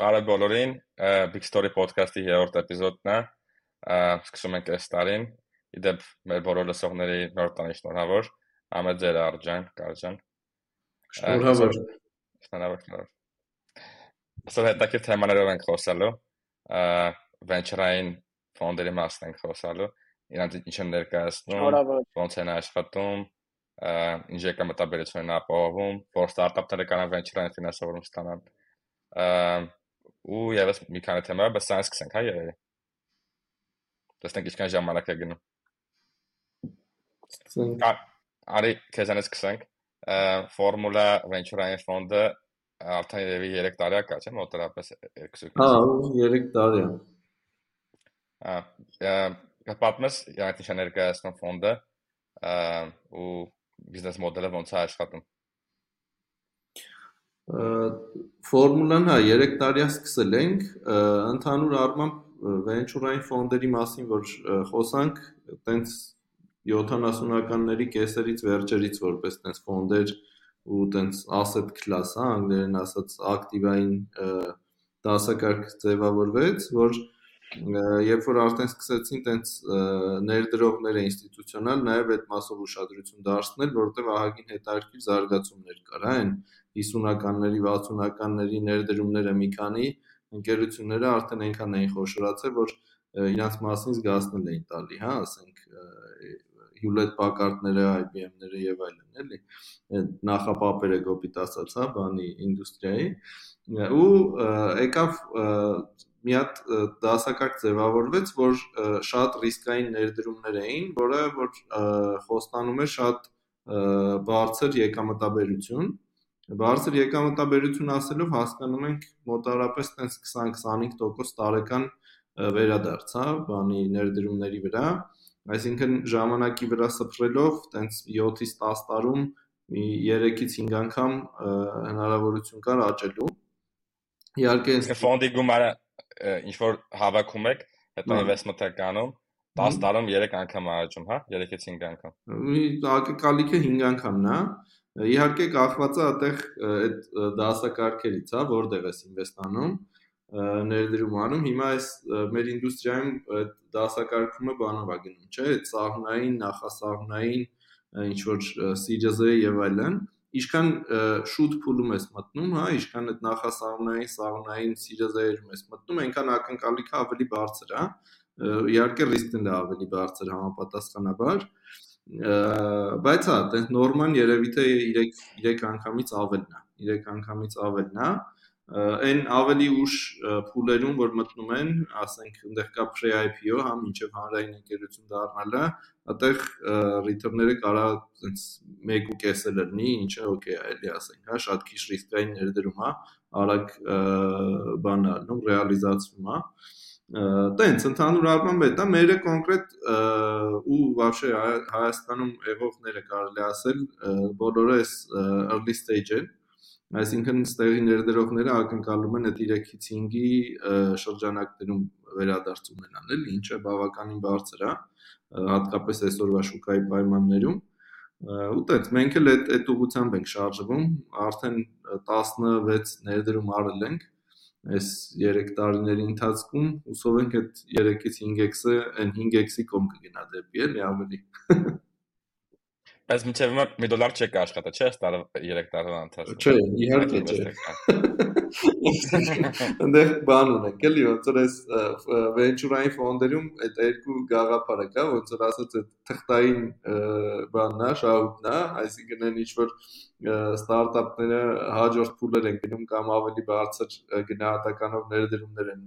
Բարև բոլորին, Big Story podcast-ի 3-րդ էպիզոդն է։ Սկսում ենք այս տարին։ Իդեպ մեր բոլոր լսողների նոր տարին շնորհավոր։ Ամե ձեր Արջան, Կարջան։ Շնորհավոր։ Շնորհավոր, շնորհավոր։ Այսօր հետաքրքիր թեմաներով ենք խոսալու։ Venture-ային ֆոնդերի մասն ենք խոսալու։ Իրանց ինչ են ներկայացնում, ոնց են աշխատում, ինչ եկամտաբերություն են ապահովում, որ ստարտափները կարող venture-ային ֆինանսավորում ստանան ու եւս մի քանի թեմա, բայց սա սկսենք, հա երևի։ Տեսնենք ինչքան ժամանակ է գնում։ Արի քեզանից սկսենք։ Ֆորմուլա Venture-ային ֆոնդը արդեն երևի 3 տարի է կա, չէ՞, մոտավորապես 2 Հա, 3 տարի է։ Ա պատմես յանք ինչ ներկայացնում ֆոնդը ու բիզնես մոդելը ոնց է աշխատում։ Ֆորմուլան հա 3 տարի է սկսել ենք, ընդհանուր առմամբ venture-ային ֆոնդերի մասին որ խոսանք, տենց 70-ականների կեսերից վերջերից որպես տենց ֆոնդեր ու տենց asset class, հա, անգլերեն ասած ակտիվային դասակարգ ձևավորվեց, որ երբ որ արդեն սկսեցին տենց ներդրողները ինստիտուցիոնալ նաև այդ մասով ուշադրություն դարձնել, որովհետև ահագին հետաքրքիր զարգացումներ կար, այն 50-ականների, 60-ականների ներդրումները մի քանի ընկերությունները արդեն այնքան էին խոշորացել, որ իրանց մասին զգացնել էին տալի, հա, ասենք Hewlett Packard-ները, IBM-ները եւ այլն, էլի նախապապերը կոպիտ ասած, հա, բանի ինդուստրիայի ու եկավ մի հատ դասակարգ ձևավորվեց, որ շատ ռիսկային ներդրումներ էին, որը որ խոստանում է շատ բարձր եկամտաբերություն Բարձր եկամտաբերություն ասելով հասկանում ենք մոտավորապես տենց 20-25% տարեկան վերադարձ, հա, բանի ներդրումների վրա, այսինքն ժամանակի վրա սփռելով տենց 7-ից 10 տարում մի 3-ից 5 անգամ հնարավորություն կար աճելու։ Իհարկե, ֆոնդի գումարը ինչ որ հավաքում եք, հետո investment եք անում, 10 տարում 3 անգամ աճում, հա, 3-ից 5 անգամ։ Մի ակալիքը 5 անգամն է, Իհարկե կախված է այդտեղ այդ դասակարգերից, հա, որտեղ ես ինվեստանում, ներդրում անում։ Հիմա այս մեր ինդուստրիայում այդ դասակարգումը բանով է գնում, չէ՞, այդ սահմնային, նախասահմնային ինչ որ Series A եւ այլն, ինչքան շուտ փուլում ես մտնում, հա, ինչքան այդ նախասահմնային, սահմնային Series A-երում ես մտնում, այնքան ակնկալիքը ավելի բարձր է։ Իհարկե ռիսկն էլ ավելի բարձր համապատասխանաբար, բայց հա, տես նորման երևի թե 3 3 անգամից ավելն է 3 անգամից ավելն է այն ավելի ուշ փուլերում որ մտնում են, ասենք, այնտեղ կա pre-IPO, հա, մինչև հանրային ընկերություն դառնալը, այդտեղ return-ները կարա այնց 1.5-ը լինի, ինչը օքեյ է, էլի ասենք, հա, շատ քիչ ռիսկային ներդրում է, արագ բան է, նո ռեալիզացվում է Տենց ընդհանուր առմամբ դա մերը կոնկրետ ու вообще Հայաստանում եղողները կարելի ասել բոլորը էս early stage են այսինքն ստեղի ներդրողները ակնկալում են այդ 3-ից 5-ի շրջանակներում վերադարձ ունենան, էլի, ինչը բավականին բարձր է, հատկապես այսօրվա շուկայի պայմաններում։ Ու տենց մենք էլ այդ այդ ուղությամբ ենք շարժվում, արդեն 16 ներդրում արել ենք այս 3 տարիների ընթացքում ուսով ենք այդ 3-ից 5x-ը այն 5x-ի կողմ կգնա դեպի էլի ավելի Բայց մինչև հիմա 1 դոլար չեք աշխատա, չէ՞, տարը 3 տարվա ընթացքում։ Չէ, իհարկե չէ։ Այնտեղ բան ունենք, էլի, ոնց որ այս venture-ային ֆոնդերում այդ երկու գաղափարը կա, ոնց որ ասած այդ թղթային բանն է, շահույթն է, այսինքն այն ինչ որ ստարտափները հաջորդ փուլեր են գնում կամ ավելի բարձր գնահատականով ներդրումներ են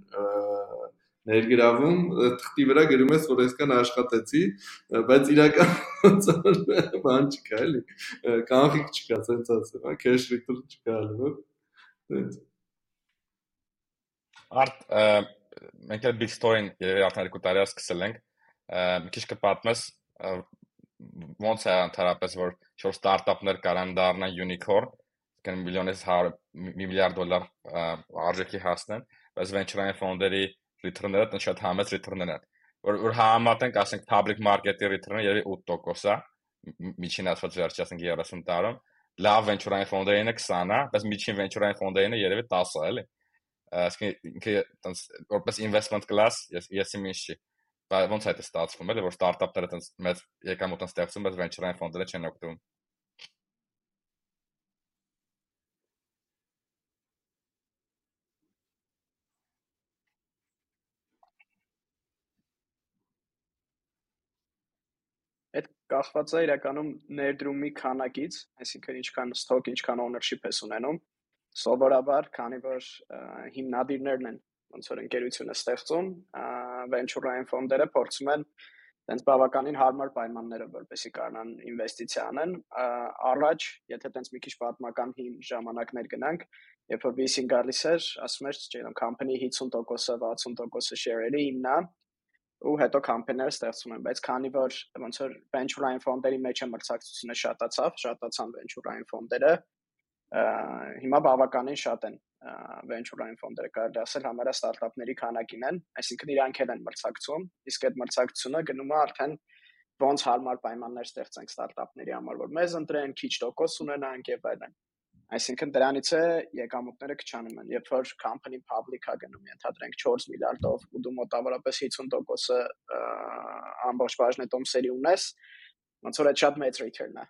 ներգրավում, թղթի վրա գրում ես, որ այսքան աշխատեցի, բայց իրական բան չկա, էլի։ Կանխիկ չկա, ցենց ասեմ, հա, cash return չկա, էլի։ Տենց։ Արդ մենք էլ big story-ին երևի արդեն երկու տարի սկսել ենք։ Մի քիչ կպատմես ոնց է ընդհանրապես որ շոր ստարտափներ կարան դառնան unicorn, կան միլիոնից 100 միլիարդ դոլար արժեքի հասնեն, բայց venture-ային ֆոնդերի return-ները տեն շատ համեծ return-ներ են։ Որ որ համատենք, ասենք public market-ի return-ը երևի 8% է, միջին ասված վերջի ասենք 30 տարում, լավ venture-ային ֆոնդերինը 20 է, բայց միջին venture-ային ֆոնդերինը երևի 10 է, էլի։ ասկի ինքը տենց որպես investment class ես ես իմ ինչի բայց ոնց է դա ստացվում էլի որ ստարտափները տենց մեծ եկամուտ են ստեղծում բայց venture-ային ֆոնդերը չեն օգտվում Այդ կախված է իրականում ներդրումի քանակից, այսինքն ինչքան stock, ինչքան ownership ես ունենում։ Սովորաբար, քանի որ հիմնադիրներն են ոնց որ ընկերությունը ստեղծում, venture-ային ֆոնդերը փորձում են տենց բավականին հարմար պայմաններով, որպեսզի կարողանան ինվեստիցիա անեն, առաջ, եթե տենց մի քիչ պատմական հին ժամանակներ գնանք, երբ որ VC-ին գալիս էր, ասում էր, չգիտեմ, company 50%-ը, 60%-ը share-երի հիմնա, ու հետո կամպանիները ստեղծում են, բայց քանի որ ոնց որ venture-ային ֆոնդերի մեջ է մրցակցությունը շատացավ, շատացան venture-ային ֆոնդերը, հիմա բավականին շատ են venture-ային ֆոնդերը կարելի ասել համարյա ստարտափների քանակին են, այսինքն իրանք են մրցակցում, իսկ այդ մրցակցությունը գնում է արդեն ոնց հարմար պայմաններ ստեղծենք ստարտափների համար, որ մեզ ընտրեն, քիչ տոկոս ունենանք եւ այլն։ Այսինքն դրանից է եկամուտները քչանում են։ Երբ որ company public-ա գնում, ենթադրենք 4 միլիարդով ու դու մոտավորապես 50%-ը ամբողջ բաժնետոմսերի ունես, ոնց որ այդ շատ մեծ return է։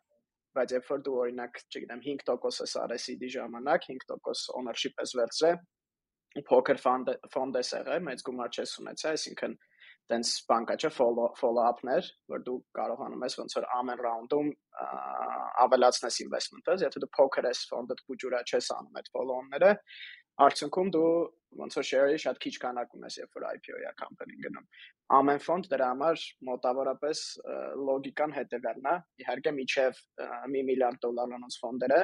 Բայց երբ որ դու օրինակ, չգիտեմ, 5% ես CD ժամանակ, 5% ownership ես վերցրել, ու poker fund fund ես եղել, մեծ գումար չես ունեցել, այսինքն տենց բանկա չէ follow up-ներ, որ դու կարողանում ես ոնց որ ամեն ռաունդում ավելացնես investment-ը, եթե դու poker ես ֆոնդը փուջուրա չես անում այդ follow-on-ները, արդյունքում դու ոնց որ share-ի շատ քիչ քանակ ունես, երբ որ IPO-յա company-ն գնում։ Ամեն ֆոնդ դրա համար մոտավորապես լոգիկան հետևյալն է, իհարկե միջև 1 միլիարդ դոլարանոց ֆոնդերը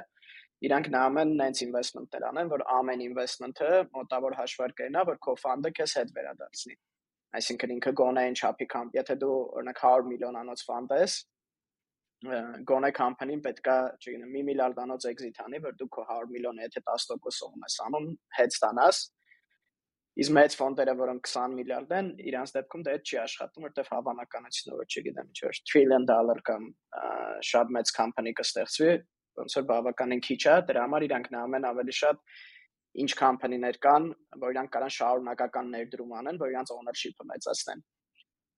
իրանք նայում են նենց investment-ներ անեն, որ ամեն investment-ը մոտավոր հաշվարկայինա, որ քո ֆոնդը քեզ հետ վերադարձնի այսինքն ինքը գոնե այն չափի կամ եթե դու օրինակ 100 միլիոնանոց ֆանդ ես գոնե կամփանին պետքա, չգիտեմ, 1 միլիարդանոց exit անի, որ դու քո 100 միլիոնը եթե 10%-ով ես անում, հետ ստանաս։ Իսկ մեծ ֆոնդերը, որոնք 20 միլիարդ են, իրանց դեպքում դա չի աշխատում, որտեղ հավանականությունը, որ չգիտեմ, ինչ որ trillion dollar կամ շատ մեծ company կստեղծվի, ոնց որ բավականին քիչ է, դրա համար իրանք նայում են ավելի շատ ինչ կամփանիներ կան, որ իրանք կարան շարունակական ներդրում անեն, որ իրանք ownership-ը մեծացնեն։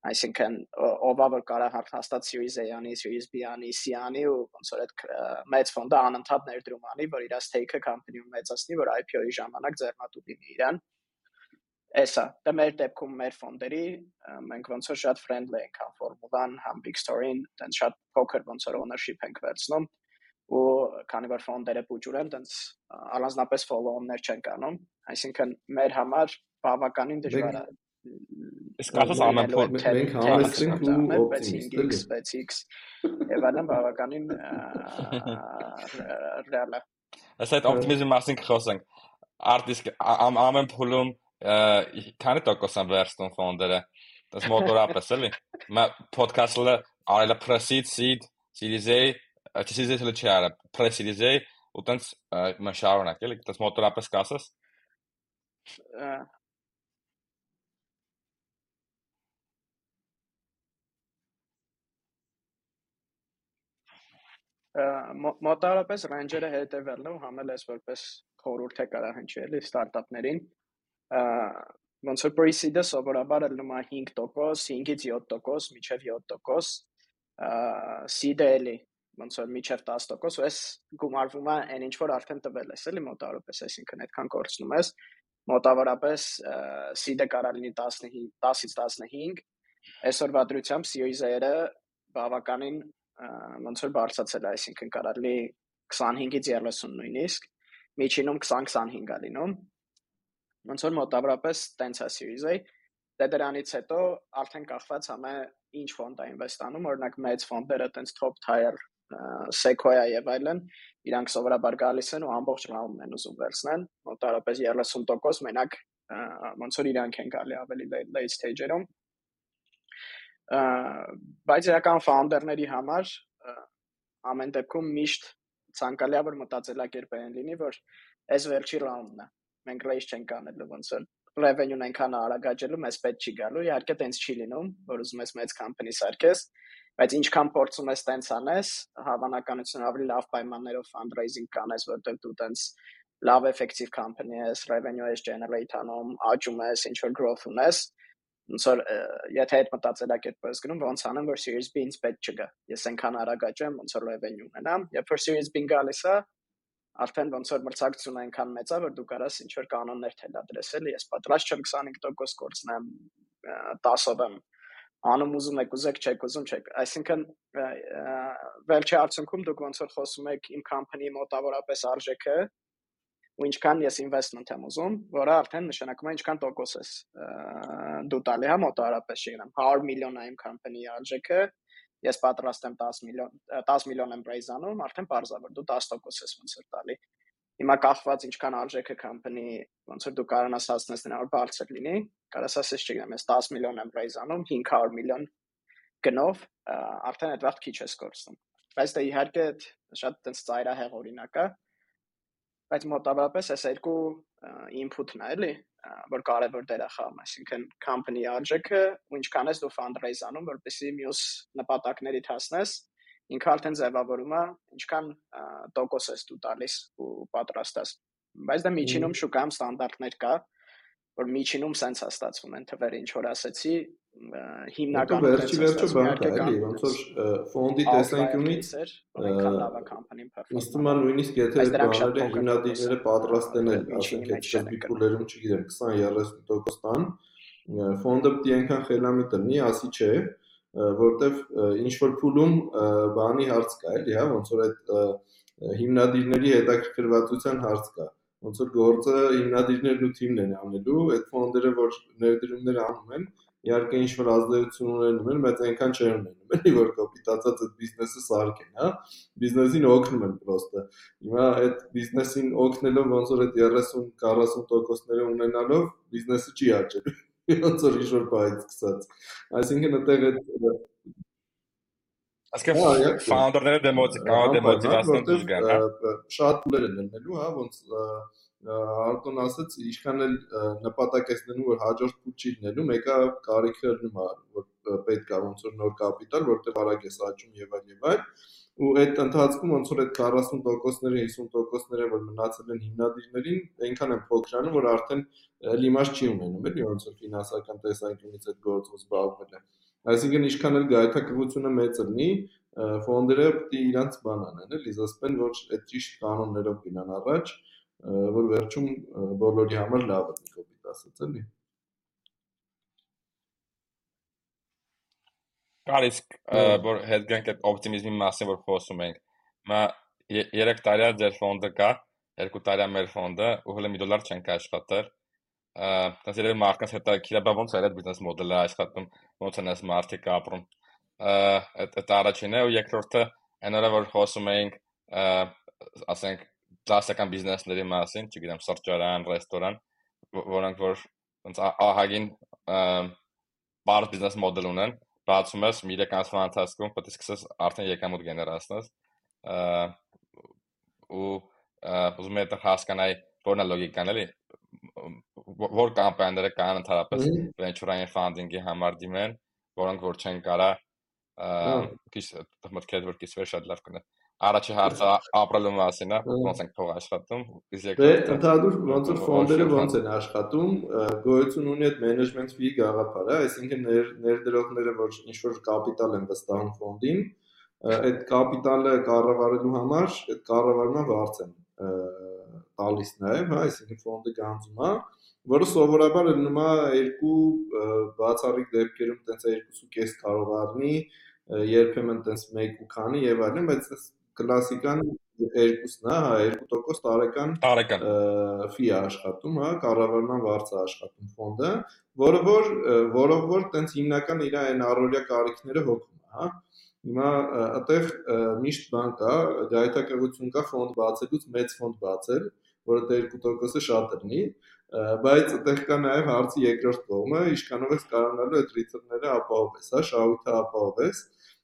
Այսինքն ովա որ կարա հաստատ Series A-անի, Series B-անի, C-անի ու ոնց որ այդ մեծ ֆոնդը անընդհատ ներդրում անի, որ իր stake-ը կամփանիում մեծացնի, որ IPO-ի ժամանակ ձեռնատու լինի իրան։ Էսա, դա մեր դեպքում մեր ֆոնդերի մենք ոնց որ շատ friendly ենք համ Formula-ն, համ Big Story-ին, տենց շատ poker ոնց որ ownership ենք վերցնում ու քանի որ ֆոնդերը փուջուր են, տենց առանձնապես follow-on-ներ չեն կանում, այսինքն մեր համար բավականին դժվար է Իսկ ասած ամեն փոփ մենք համեստ ենք ու օպտիմիստ ենք 6x եւ այլն բավականին ռեալ է Այս այդ օպտիմիզմի մասին կխոսենք արտիստ ամեն փուլում քանի տոկոս են վերցնում ֆոնդերը դες մոտորապես էլի մա ոդքասթը արելա pre-seed seed series A Չսիզե հələ չի արա A ու տենց մա շարունակ էլի դες մոտորապես կասես մոտարապես ռենջերը հետևելն ու համել ես որպես խորհուրդ է կարա հնչի էլի ստարտափներին ոնց որ pre-seed-ը սովորաբար ելնում է 5%, 5-ից 7%, միջև 7%, seed-ը էլի ոնց որ միջև 10% ու այս գումարվում է այն ինչ որ արդեն տվել ես էլի մոտարապես, այսինքն այդքան կորցնում ես մոտավորապես seed-ը կարա լինի 15 10-ից 15 այսօրվա դրությամբ A-ը բավականին ոնց որ բարձացել է, այսինքն կարելի 25-ից 30 նույնիսկ, միջինում 20-25 է լինում։ Ոնց որ մոտավորապես տենց է A, դե դրանից հետո արդեն կախված համե ինչ ֆոնդ է ինվեստանում, օրինակ մեծ ֆոնդերը տենց top tier Sequoia եւ այլն, իրանք սովորաբար գալիս են ու ամբողջ ռաունդն են ուզում վերցնեն, մոտավորապես 30% մենակ ոնց որ իրանք են գալի ավելի late stage-երում բայց իրական ֆաունդերների համար ամեն դեպքում միշտ ցանկալի է որ մտածելակերպային լինի որ այս վերջի ռաունդն է մենք ռեյս չենք անելու ոնց որ revenue-ն այնքան արագ աճելու մեզ պետք չի գալու իհարկե տենց չի լինում որ ուզում ես մեծ company սարքես բայց ինչքան փորձում ես տենց անես հավանականությունը ավելի լավ պայմաններով fundraising կանես որտեղ դու տենց լավ effective company ես, revenue ես generate անում, աճում ես, ինչ որ growth ունես, ոնց որ եթե այդ մտածելակերպը ես գնում, ոնց անեմ, որ Series B-ից պետք չգա։ Ես այնքան արագ աճեմ, ոնց որ revenue ունենամ, երբ որ Series B-ն գալիս է, արդեն ոնց որ մրցակցությունը այնքան մեծ է, որ դու կարաս ինչ որ կանոններ թելադրես, էլի, ես պատրաստ չեմ 25% կորցնեմ 10-ով եմ անում ուզում եք ուզեք չեք ուզում չեք այսինքն վերջի արդյունքում դուք ոնց որ խոսում եք իմ company մոտավորապես արժեքը ու ինչքան ես investment եմ ուզում որը արդեն նշանակում է ինչքան տոկոս ես դու տալի հա մոտավորապես չգիտեմ 100 միլիոն է իմ company արժեքը ես պատրաստ եմ 10 միլիոն 10 միլիոն եմ raise անում արդեն որ դու 10% ես ոնց որ տալի Հիմա կախված ինչքան արժեքը company, ոնց որ դու կարողանաս հասնես նրան որ բարձր լինի, կարաս ասես չգիտեմ, ես 10 միլիոն եմ raise անում, 500 միլիոն գնով, արդեն այդ վաղ քիչ ես կորցնում։ Բայց դա իհարկե շատ տենց ծայրահեղ օրինակ է, բայց մոտավորապես այս երկու input-ն է, էլի, որ կարևոր դեր է խաղում, այսինքն company արժեքը ու ինչքան ես դու fundraise անում, որպեսզի մյուս նպատակներիդ հասնես, ինքը արդեն ձևավորում է ինչքան տոկոս ես դու տալիս ու պատրաստ ես բայց դա միջինում շուկայում ստանդարտներ կա որ միջինում սենց է ստացվում են թվերը ինչ որ ասեցի հիմնականում վերջի վերջը բան կա էլի ոնց որ ֆոնդի տեսանկյունից այնքան լավ է կամպանին perform Իստում է նույնիսկ եթե բաները հիմնադիրները պատրաստ են ասենք այդ շփիկուլերում չգիտեմ 20-30% տան ֆոնդը պետք է այնքան խելամիտ լինի ասի չէ որտեվ ինչ որ փուլում բանի հարց կա էլի, հա, ոնց որ այդ հիմնադիրների հետաքրքրվածության հարց կա ոնց որ գործը հիմնադիրներն ու թիմն են անելու, այդ ֆոնդերը որ ներդրումներ անում են, իհարկե ինչ որ ազդեցություն ունենում են, բայց այնքան չեն ունենում, էլի որ կապիտացած այդ բիզնեսը սարքեն, հա։ Բիզնեսին օգնում են պրոստը։ Հիմա այդ բիզնեսին օգնելով ոնց որ այդ 30-40%-ները ունենալով բիզնեսը չի աճելու ոնց որ ինչ-որ բայց սկսած։ Այսինքն այդտեղ այդ Այսինքն ֆաունդերները դեմոտիվացնեն դուրս գան, հա։ Շատ ուներ են լինելու, հա, ոնց Արտոն ասաց, ինչքան էլ նպատակ ես դնում որ հաջորդ փուլ չի լինելու, մեկը կարիքը լինում է, որ պետք է ոնց որ նոր կապիտալ, որտեղ արագ ես աճում եւ այլ եւ այլ ու այդ ընթացքում ոնց որ այդ 40%-ները 50%-ները որ մնացել են հիմնադիրներին, այնքան են փոքրանում, որ արդեն լիմաշ չի ունենում, էլի ոնց որ ֆինանսական տեսանկյունից այդ գործով զբաղվել է։ Այսինքն ինչքան էլ գայթակղությունը մեծ լինի, ֆոնդերը պետք է իրանց բան անեն, էլի զսպեն, որ այդ ճիշտ կանոններով գնան առաջ, որ վերջում բոլորի համար լավ է, կոպիտ ասած, էլի։ Կար իսկ որ հետ գանք այդ օպտիմիզմի մասին որ խոսում ենք։ Մա 3 տարի է ձեր ֆոնդը կա, 2 տարի է մեր ֆոնդը, ու հələ 1 դոլար չենք աշխատել։ Դա երբ մարդկանց հետ քիլա բա ոնց է այդ բիզնես մոդելը աշխատում, ոնց են այս մարդիկ ապրում։ Այդ այդ առաջինն է ու երկրորդը այն օրը որ խոսում էինք, ասենք դասական բիզնեսների մասին, չգիտեմ, սրճարան, ռեստորան, որոնք որ ոնց ահագին բար բիզնես մոդել ունեն, բացում ես մի 3 ամսվա ընթացքում պետք է սկսես արդեն եկամուտ գեներացնես ու ուզում եմ դա հասկանալ որն է լոգիկան էլի որ կամպանիաները կան ընդհանրապես venture-ային funding-ի համար դիմեն որոնք որ չեն կարա քիչ մտքեր որ քիչ շատ լավ կնա Առաջի հարցը ապրելու մասին է, ոնց ենք փող աշխատում, իսկ Դե ընդհանուր ոնց որ ֆոնդերը ոնց են աշխատում, գոյություն ունի այդ management fee գաղափարը, այսինքն ներ, ներդրողները որ ինչ որ կապիտալ են վստահում ֆոնդին, այդ կապիտալը կառավարելու համար այդ կառավարումը վարձ են տալիս նաև, հա, այսինքն ֆոնդը գանձում է, որը սովորաբար լինում է երկու բացառիկ դեպքերում տենց 2.5 կարող առնի, երբեմն տենց 1 ու քանի եւ այլն, բայց կլասիկան երկուսն է, հա, 2% տարեկան տարեկան ֆի է աշխատում, հա, կառավարման վարձ է աշխատում ֆոնդը, որը որ որով որ տենց հիմնական իր այն առօրյա կարիքները հոգում է, հա։ Հիմա այդտեղ միշտ բան կա, գայթակղություն կա ֆոնդ բացելուց մեծ ֆոնդ բացել, որը 2%-ը շատ լինի, բայց այդտեղ կա նաև հարցի երկրորդ կողմը, ինչքանով ես կարողանալու այդ return-ները ապահովես, հա, շահույթը ապահովես,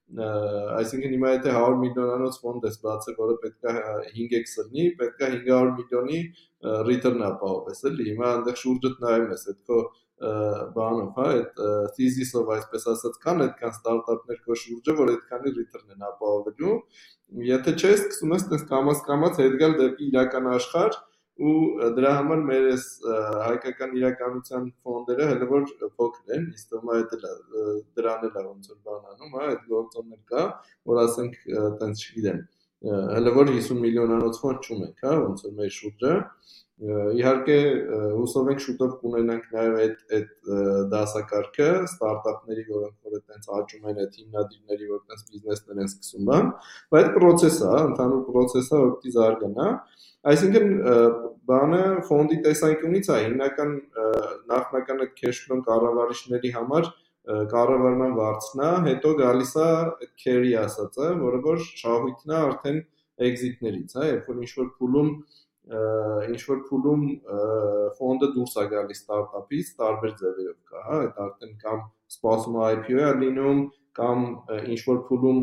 այսինքն հիմա եթե 100 միլիոնանոց ֆոնդ ես բացել, որը պետքա 5x լինի, պետքա 500 միլիոնի return ապահովես, էլի։ Հիմա այնտեղ շուրջդ նայում ես, այդ քո բանով, հա, այդ thesis-ով այսպես ասած կան այդքան ստարտափներ քո շուրջը, որ այդքանի return են ապահովելու։ Եթե չես սկսում ես տես կամած կամած հետ գալ դեպի իրական աշխարհ, ու դրա համար մեր այս հայկական իրականության ֆոնդերը հələ որ փոքր են, իսկ թվում է դրան էլ ոնց որ բան անում, հա, այդ գործոններ կա, որ ասենք տենց չգիտեմ, հələ որ 50 միլիոնանոց ֆոնդ չունենք, հա, ոնց որ մեր շուրջը, Իհարկե հուսով ենք շուտով կունենանք նաև այդ այդ դասակարգը ստարտափների, որոնք որ այդտենց աճում են, այդ հիմնադիրների, որ այդտենց բիզնեսներ են սկսում բայց process է, ընդհանուր process է, որ պիտի զարգանա։ Այսինքն բանը ֆոնդի տեսանկյունից է հիմնական նախնական այդ cash flow կառավարիչների համար կառավարման վարձնա, հետո գալիս է այդ carry ասածը, որը որ շահույթն է արդեն exit-ներից, հա, երբ որ ինչ որ փուլում ինչ որ փուլում ֆոնդը դուրս է գալիս ստարտափից տարբեր ձևերով կա, հա, այդ արդեն կամ սպասում է IPO-ը լինում, կամ ինչ որ փուլում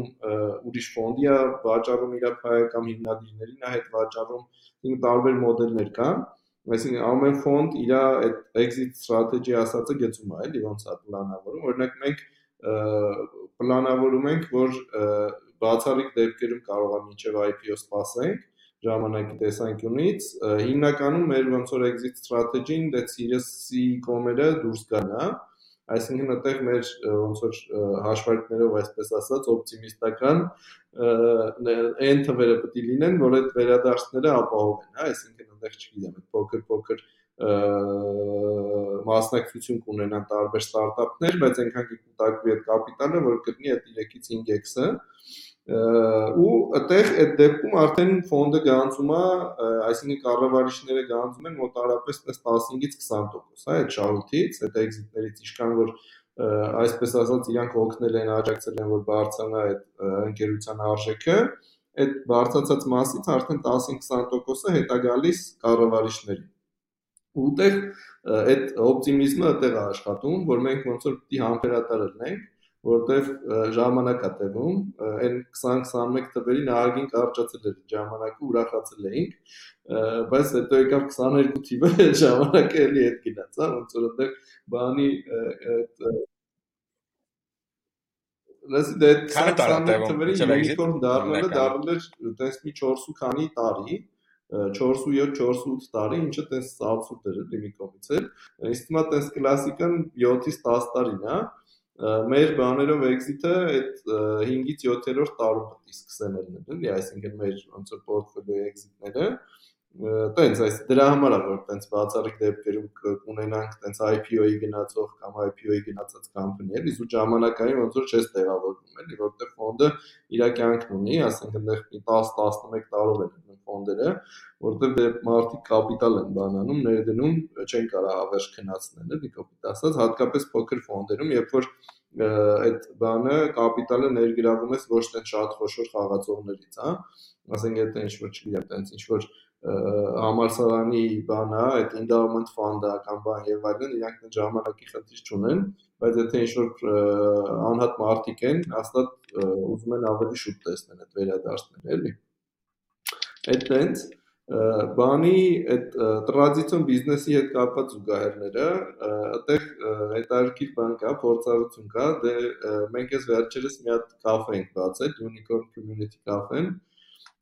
ուրիշ ֆոնդի է վաճառում իր փայը կամ հիմնադիրներին է հետ վաճառում, ինքը տարբեր մոդելներ կան, այսինքն ամեն ֆոնդ իր այդ exit strategy ասածը գծում է, էլի ոնց է պլանավորում, օրինակ մենք պլանավորում ենք, որ բացառիկ դեպքերում կարող է մինչև IPO սպասենք, ժամանակի տեսանկյունից հիմնականում մեր ոնց որ exit strategy-ն դե Series-ի կոմերը դուրս գան, հա այսինքն այդտեղ մեր ոնց որ հաշվարկներով այսպես ասած օպտիմիստական այն թվերը պետք է լինեն, որ այդ վերադարձները ապահովեն, հա, այսինքն այդտեղ չգիտեմ, այդ փոքր-փոքր մասնակցություն կունենան տարբեր ստարտափներ, բայց այնքան կկուտակվի այդ կապիտալը, որ կգնի այդ 3-ից 5x-ը, ու այդտեղ այդ դեպքում արդեն ֆոնդը գանձում է, այսինքն կառավարիչները գանձում են մոտարապես 15-ից 20%, հա, այդ շահույթից, այդ էքզիտներից ինչքան որ այսպես ասած իրանք օգնել են, աջակցել են, որ բարձրանա այդ ընկերության արժեքը, այդ բարձրացած մասից արդեն 10-20%-ը հետա գալիս կառավարիչներին։ Ու այդտեղ այդ օպտիմիզմը այդտեղ է աշխատում, որ մենք ոնց որ պիտի համբերատար լինենք որտեվ ժամանակ է տևում, այն 20-21 թվերին ահագին կարճացել էր ժամանակը, ուրախացել էինք, բայց հետո եկավ 22 թիվը, ժամանակը էլի հետ գնաց, հա, ոնց որ այդտեղ բանի այդ Լսի դե 20 թվերին unicorn դառնալը դառնել էր տես մի 4 քանի տարի, 4-7 4-8 տարի, ինչը տես absurd էր դեմի կողմից էլ։ Իսկ հիմա տես կլասիկան 7-ից 10 տարին, հա մեր բաներով exit-ը այդ 5-ից 7-րդ տարում պետք է սկսեն լինել, այսինքն մեր ոնց որ portfolio exit-ները տենց այս դրա համար է որ տենց բացառիկ դեպքերում կունենանք տենց IPO-ի գնացող կամ IPO-ի գնացած կամպանիներ, իսկ ժամանակային ոնց որ չես տեղավորվում, էլի, որտեղ ֆոնդը իր կյանքն ունի, ասենք այնտեղ 10-11 տարով են այդ ֆոնդերը, որտեղ դե մարդիկ կապիտալ են բանանում, ներդնում, չեն կարող հավերժ քնացնել, էլի կոպիտ ասած, հատկապես փոքր ֆոնդերում, երբ որ այդ բանը կապիտալը ներգրավում ես ոչ թե շատ խոշոր խաղացողներից, հա, ասենք եթե ինչ որ չգիտեմ, տենց ինչ որ համալսարանի բանա, այդ endowment fund-ը կամ բան եւ այլն, իրանք այդ ժամանակի խնդիր չունեն, բայց եթե ինչ որ անհատ մարդիկ են, հաստատ ուզում են ավելի շուտ տեսնել այդ վերադարձները, էլի։ Այդ տենց բանի այդ տրադիցիոն բիզնեսի հետ կապված զուգահեռները, այդտեղ հետարքիր բան կա, փորձառություն կա, դե մենք էս վերջերս մի հատ կաֆե ենք բացել, Unicorn Community Cafe-ն,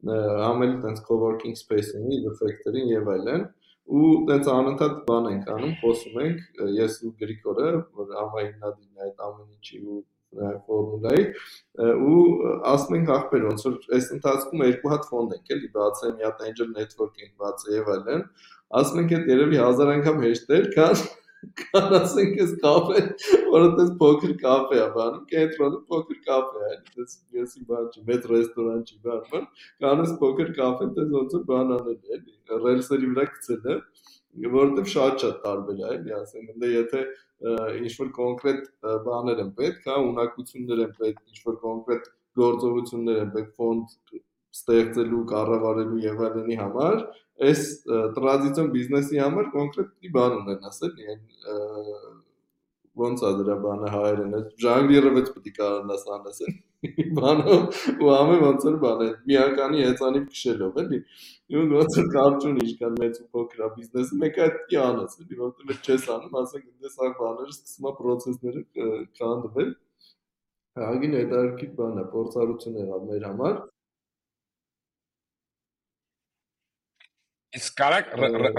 համել տենց co-working space ունի, The Factory-ին եւ այլն ու տենց անընդհատ բան ենք անում, խոսում ենք ես ու Գրիգորը, որ համահիմնադիրն է այդ ամեն ինչի ու ֆորմուլայի ու ասում ենք ախպեր ոնց որ այս ընթացքում երկու հատ ֆոնդ ենք էլի բացել, մի հատ angel network ենք բացել եւ այլն, ասում ենք այդ երևի 1000 անգամ հեշտ էր, քան Կան ասենք էս կաֆե, որը դες փոքր կաֆե է, բան, կենտրոնը փոքր կաֆե է, դες եսի բան չի, մեծ ռեստորան չի, բան, կան էս փոքր կաֆե, դες ոնց է բան անել, էլի, ռելսերի վրա գցել է, որովհետև շատ-շատ տարբեր է, էլի, ասեմ, ընդ եթե ինչ որ կոնկրետ բաներ են պետք, հա, ունակություններ են պետք, ինչ որ կոնկրետ գործողություններ են պետք ֆոնդ ստեղծելու, կառավարելու եւ այլնի համար, այս տրադիցիոն բիզնեսի համար կոնկրետ բան ունեն, ասել, այն ոնց է դրա բանը հայերեն, ժանգլիրը պես պետք է կարողանաս անասել բանով ու ամեն ոնց որ բան է միականի հեծանիվ քշելով էլի ու ոնց որ կարճուն ինչքան մեծ ու փոքր է բիզնեսը մեկը այդ անաս էլի որտեղ չես անում ասենք դες աղ բաները սկսում է process-ները քանդվել հագին հետարքի բան է փորձառություն եղավ մեր համար Իսկ կարակ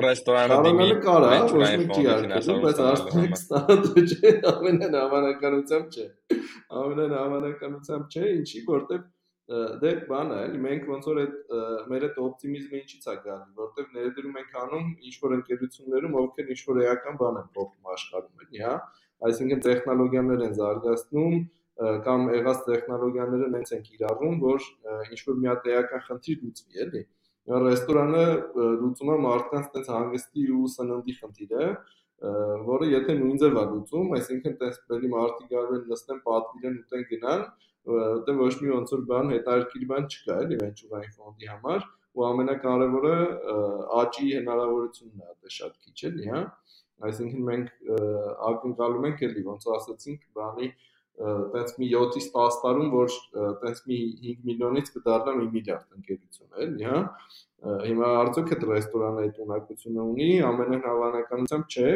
ռեստորանը դիմի։ Կարա, ոչ մի չի արկելու, բայց արդյոք ստանդը չէ, ամենայն հավանականությամբ չէ։ Ամենայն հավանականությամբ չէ, ինչի, որտեվ դե բան է, էլի մենք ոնց որ այդ մեր այդ օպտիմիզմը ինչից է գալի, որտեվ ներդրում ենք անում ինչ որ ընկերություններում, ովքեր ինչ որ էական բան են փոխում աշխարհում, էլի, հա, այսինքն տեխնոլոգիաներ են զարգացնում, կամ եղած տեխնոլոգիաները նենց են կիրառում, որ ինչ որ մի հատ էական խնդիր լուծվի, էլի։ Ռեստորանը լուծում է մարդկանց տես հանգստի ու սննդի խնդիրը, որը եթե նույն ձև է լուծում, այսինքն տես բերի մարդիկ կարող են նստեն պատվիրեն ուտեն գնան, որտեղ ոչ մի ոնց որ բան հետարքիր բան չկա, էլի վենչուրային ֆոնդի համար, ու ամենակարևորը աճի հնարավորությունն է, դա շատ քիչ էլի, հա։ Այսինքն մենք ակնկալում ենք էլի ոնց ասացինք, բանի տենց մի 7-ից 10 տարում, որ տենց մի 5 միլիոնից կդառնա 1 միլիարդ ընկերություն, էլի, հա։ Հիմա արդյոք այդ ռեստորանը այդ ունակությունը ունի, ամենայն հավանականությամբ չէ,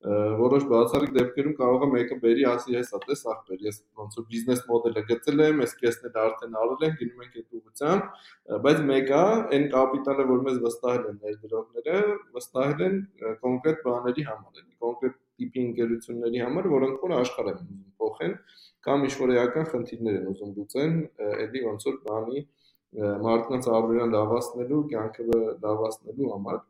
որոշ բացառիկ դեպքերում կարող է մեկը բերի ասի հեսա տես ախպեր ես ոնց որ բիզնես մոդելը գծել եմ ես կեսնել արդեն արել եմ գնում ենք այդ ուղղությամբ բայց մեկը այն կապիտալը որ մեզ վստահել են ներդրողները վստահել են կոնկրետ բաների համար էլի կոնկրետ տիպի ընկերությունների համար որոնք որ աշխարհ են ուզում փոխեն կամ ինչ որ էական խնդիրներ են ուզում լուծեն էլի ոնց որ բանի մարդկանց առօրյան լավացնելու կյանքը լավացնելու համար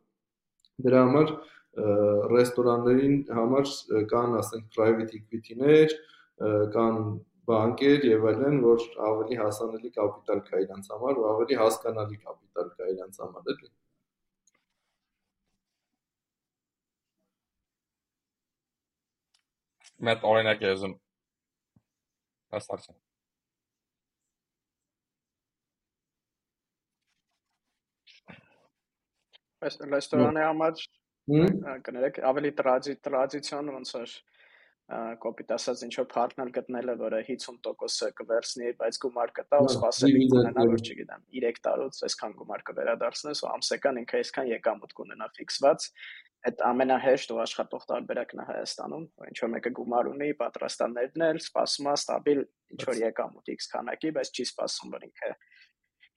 դրա համար ռեստորաններին համար կան, ասենք, private equity-ներ, կան բանկեր եւ այլն, որ ավելի հասանելի կապիտալ կա իրանց համար, ու ավելի հասկանալի կապիտալ կա իրանց համար, էլի։ Մեծ օրինակ եմ ուզում ասացի։ Այս ռեստորանի համար կներեք ավելի տրադիցիոն ոնց որ կոպիտ ասած ինչ որ partner գտնելը, որը 50%-ը կվերցնի, բայց գումար կտա, ու սпасելի կունենա, որ չգիտեմ, 3 տարուց այսքան գումար կվերադարձնես, ու ամսական ինքը այսքան եկամուտ կունենա ֆիքսված, այդ ամենահեշտ ու աշխատող տարբերակն է Հայաստանում, ինչ որ մեկը գումար ունի, պատրաստաններն էլ, սպասում է ստաբիլ ինչ որ եկամուտ X քանակի, բայց չի սպասում, որ ինքը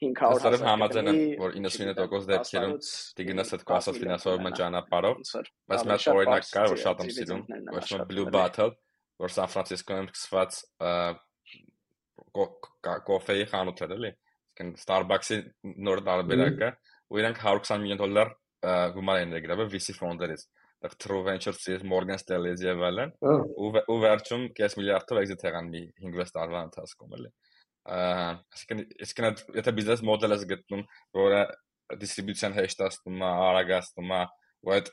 500 հազար համաձայն եմ, որ 99% դեպքերում դիգնաս այդ կասած ֆինանսավորման ճանապարհով, բայց հատ օրինակ կա, որ շատ եմ սիրում, կոչվում է Blue Bottle, որ Սան Ֆրանցիսկոյում սկսված կոֆեի խանութ էր, էլի։ Իսկն Starbucks-ի նոր տարբերակը, ու իրանք 120 միլիոն դոլար գումար են ներգրավել VC ֆոնդերից այդտեղ True Ventures-ից Morgan Stanley-ից եւ այլն ու ու վերջում կես միլիարդով exit եղան մի 5-6 տարվա ընթացքում էլի այսինքն այսինքն եթե բիզնես մոդելը զգտնում, որը դիստրիբյուցիան հեշտացնում է, արագացնում է, ու այդ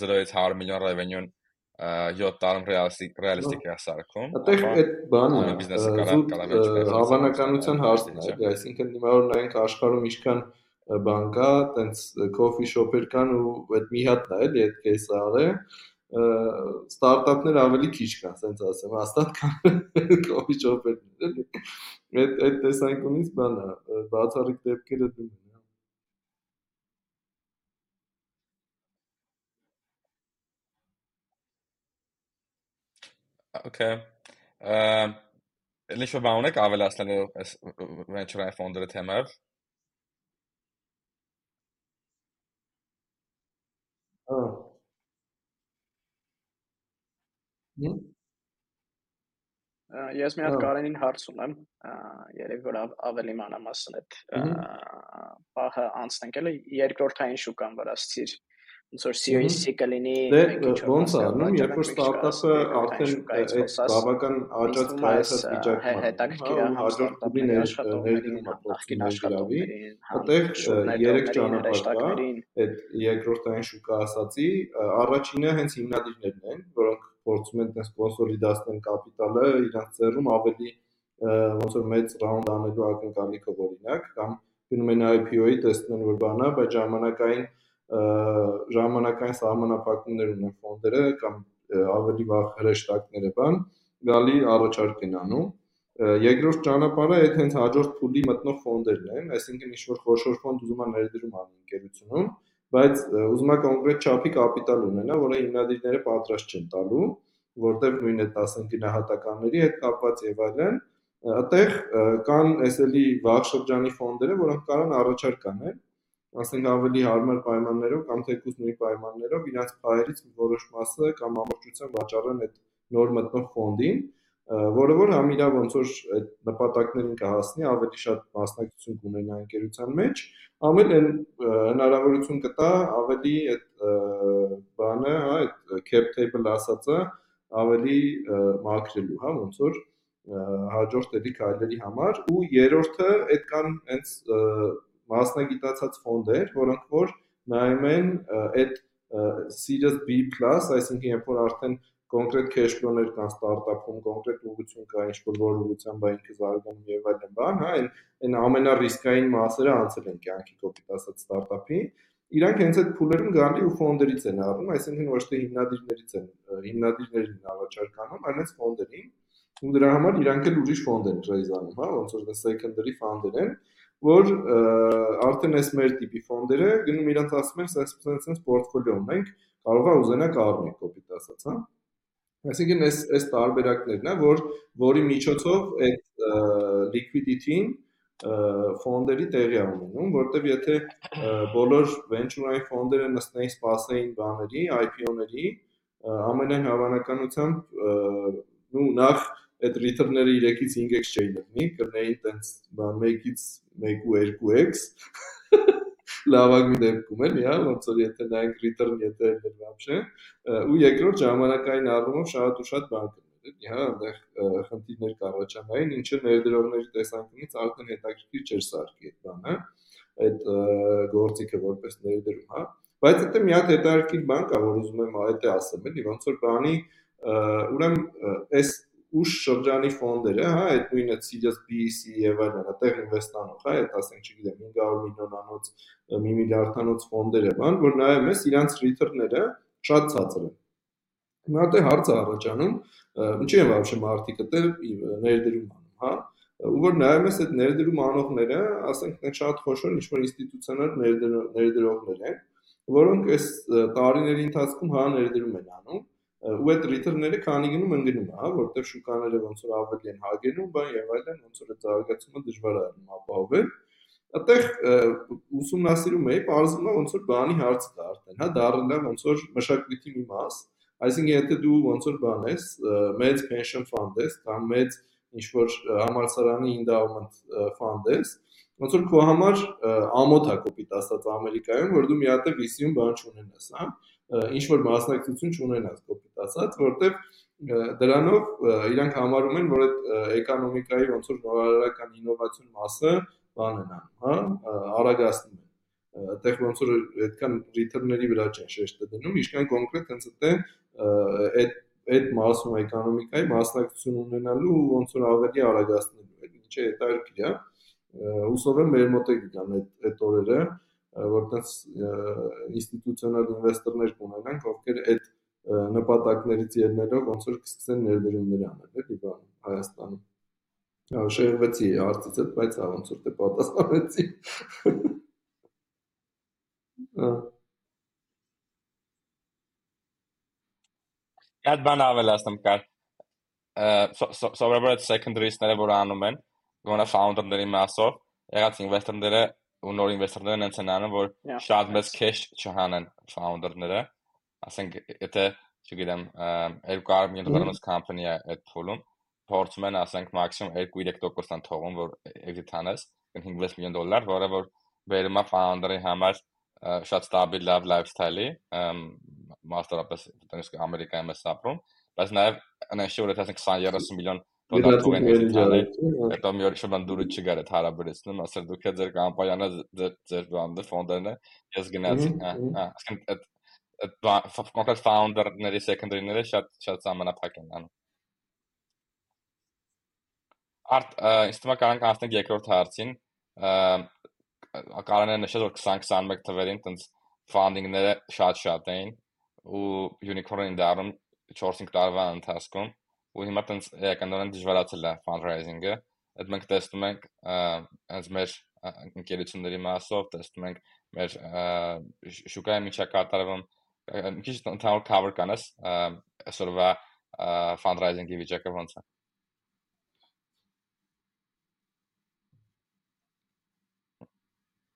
0-ից 100 միլիոն revenue-ն 7 տարում ռեալիստիկ ռեալիստիկ է սարքում։ Այդ այդ բանը բիզնեսը կարող կարող է հավանականության հարցն է, այսինքն հիմա որ նայենք աշխարհում ինչքան բան կա, տենց coffee shop-եր կան ու այդ մի հատն է, էլի այդ кейսը արել ստարտափներ ավելի քիչ կան, ասենց ասեմ, հաստատ կան կոֆի շոփերներ, էլի։ Այդ այդ տեսանկյունից բան է, բացառիկ դեպքերը դու Okay։ Ամ Ինչ որ բան ունեք ավելացնելու այս venture fund-ը թեմայով։ Ահա Ես մի հատ Կարենին հարց ունեմ, երևի որ ավելի մանրամասն այդ պահը անցնենք էլի երկրորդային շուկան վրացիր ոնց որ Series C կլինի դե ոնց առնում երբ որ ստարտափը արդեն այդ բավական աճած կայացած վիճակում է հետաքրքիր է հաջորդ կուբի ներդրումը փոխվում ներգրավի այդտեղ երեք ճանապարհ կա այդ երկրորդային շուկա ասացի առաջինը հենց հիմնադիրներն են որոնք փորձում են տես կոնսոլիդացնել կապիտալը իրանց ծերում ավելի ոնց որ մեծ ռաունդ անելու ակնկալիքով օրինակ կամ գնում են IPO-ի տեսնում որ բանա բայց ժամանակային ժամանակային սահմանափակումներ ունեն ֆոնդերը կամ ավելի վաղ հրեշտակները բան գալի առաջարկ են անում երկրորդ ճանապարհը այդ հենց հաջորդ փուլի մտնող ֆոնդերն են այսինքն ինչ որ խոշոր ֆոնդ ուզում է ներդրում անի ընկերությունում բայց ուզում է կոնկրետ չափի կապիտալ ունենա որը հիմնադիրները պատրաստ չեն տալու որտեղ նույն այդ ասենք գնահատականների հետ կապված եւ այլն այդտեղ կան էսելի վաղ շրջանի ֆոնդերը որոնք կարան առաջարկ անեն ասենք ավելի հարմար պայմաններով կամ թեկուզ նույն պայմաններով իրանց փայերից որոշ մասը կամ ամբողջությամբ վաճառեն այդ նոր մտնող ֆոնդին, որը որ համ իրա ոնց որ այդ նպատակներին կհասնի, ավելի շատ մասնակցություն կունենա ընկերության մեջ, էլ այն հնարավորություն կտա ավելի այդ բանը, հա, այդ cap table ասածը ավելի մաքրելու, հա, ոնց որ հաջորդ էլի քայլերի համար ու երրորդը այդ կան հենց մասնագիտացած ֆոնդեր, որոնք որ նայում են այդ Series B+, այսինքն երբ որ արդեն կոնկրետ cash flow-ներ կան ստարտափում, կոնկրետ ուղղություն կա, ինչ որ որ ուղղությամբ ինքը զարգանում եւ այլն բան, հա, այն այն ամենառիսկային մասերը անցել են կյանքի կոպիտ ասած ստարտափի, իրանք հենց այդ փուլերում գանտի ու ֆոնդերից են առնում, այսինքն ոչ թե հիմնադիրներից են, հիմնադիրներին առաջարկանում, այլ հենց ֆոնդերին, ու դրա համար իրանք էլ ուրիշ ֆոնդ են ռեյզանում, հա, ոնց որ secondary fund-եր են, որ արդեն այս մեր տիպի ֆոնդերը գնում իրանց ասում են, sense sense portfolio ունենք, կարող է ուզենակ առնենք կոպիտ ասած, հա Այսինքն այս այս տարբերակներն է, որ որի միջոցով այդ liquidity-ին ֆոնդերի տեղի ունենում, որտեվ եթե բոլոր venture-ային ֆոնդերը նստեին սպասեին բաների, IPO-ների, ամենայն հավանականությամբ նու նախ այդ return-ները 3-ից 5x չէին լինի, կնեին տենց բան 1-ից 1 ու 2x լավագույն դեպքում էլ, հա, ոնց որ եթե նայենք return, եթե դրվամ չէ, ու երկրորդ ժամանակային առումով շատ ու շատ բան կներ, հա, այնտեղ խնդիրներ կառաջանային, ինչը ներդրողների տեսանկյունից արդեն հետաքրքիր չէր սարքի այդ բանը, այդ գործիքը որպես ներդրում, հա։ Բայց դա մի հատ հետաքրքիր բան կա, որ ուզում եմ այդ ասեմ, էլի ոնց որ բանի ուրեմն այս ուշ շրջանի ֆոնդերը, հա, այդ նույնը Sirius BC եւ այլն, այդտեղ ինվեստանող, հա, այդ ասենք չգիտեմ 500 միլիոնանոց, 1 միլիարդանոց ֆոնդերը, բան, որ նայում ես իրանց return-ները շատ ցածր են։ Հիմա դե հարցը առաջանում, ինչի՞ են բավարար մարդիկ այդտեղ ներդրում անում, հա, ու որ նայում ես այդ ներդրում անողները, ասենք նա շատ խոշոր ինչ որ ինստիտուցիոնալ ներդրողներ են, որոնք այս տարիների ընթացքում հա ներդրում են անում ու այդ return-ները քանի գնում ընկնում է, հա, որտեղ շուկաները ոնց որ ավելի են հագենում, բան եւ այլն, ոնց որ այդ զարգացումը դժվար է ապահովել։ Այդտեղ ուսումնասիրում էի, բարձվում է ոնց որ բանի հարց կա արդեն, հա, դառնալ է ոնց որ մշակույթի մի մաս, այսինքն եթե դու ոնց որ բան ես, մեծ pension fund ես, կամ մեծ ինչ որ համալսարանի endowment fund ես, ոնց որ քո համար ամոթ է կոպիտ ասած Ամերիկայում, որ դու մի հատ VC-ում բան չունենաս, հա ինչ որ մասնակցություն չունենաս կոպիտ ասած, որտեվ դրանով իրանք համարում են, որ այդ էկոնոմիկայի ոնց որ նորարարական ինովացիոն մասը բան են անում, հա, արագացնում են այդտեղ ոնց որ այդքան return-ների վրա չեն շեշտը դնում, իշքան կոնկրետ հենց այդտեղ այդ այդ մասում էկոնոմիկայի մասնակցություն ունենալու ու ոնց որ ավելի արագացնելու, ինչը հետաքրքիր է։ Հուսով եմ մեր մոտ է գան այդ այդ օրերը, որտեղ ինստիտուցիոնալ ինվեստորներ կունենանք, ովքեր այդ նպատակներից ելնելով ոնց որ կսկսեն ներդրումներ անել, էլի բան Հայաստանում։ Հա, շեղվեցի հարցից հետ, բայց հա ոնց որ դե պատասխանեցի։ Այդ բան ավելացնում կար։ Սովորաբար secondary-սները որ անում են, գոնե founder-ների մասով, եղած ինվեստորները ու նոր ինվեստորներն են անում, որ շատ մեծ cash չհանեն founder-ները, ասենք եթե, չգիտեմ, 200 միլիոն դոլարից company-ը այդ փուլում փորձում են, ասենք, մաքսիմում 2-3%-ան թողում, որ exit անես, 5 միլիոն դոլար, որը որ վերում է founder-ի համար շատ ստաբիլ լավ lifestyle-ի, մասնավորապես այդպես Ամերիկայում է ապրում, բայց նաև անշուր եթե ասենք 20-30 միլիոն թողեն էջանը, հետո մի օր շուտ դուրը չգար այդ հարաբերեցնում, ասել դուք ձեր կամպանիանը ձեր բանը ֆոնդերն է, ես գնացի, հա, ասեն այդ այդ կոնկրետ founder-ների secondary-ները շատ շատ սահմանափակ են անում։ Արդ ինձ թվում է կարող անցնենք երկրորդ հարցին, կարող է նշել որ 20-21 թվերին տենց funding-ները շատ-շատ էին ու unicorn-ին դառնում 4-5 տարվա ընթացքում ու հիմա տենց էականորեն դժվարացել է fundraising-ը այդ մենք տեսնում ենք հենց մեր ընկերությունների մասով տեսնում ենք մեր շուկայի միջա կատարվում մի քիչ ընդհանուր cover կանես այսօրվա fundraising-ի վիճակը ոնց է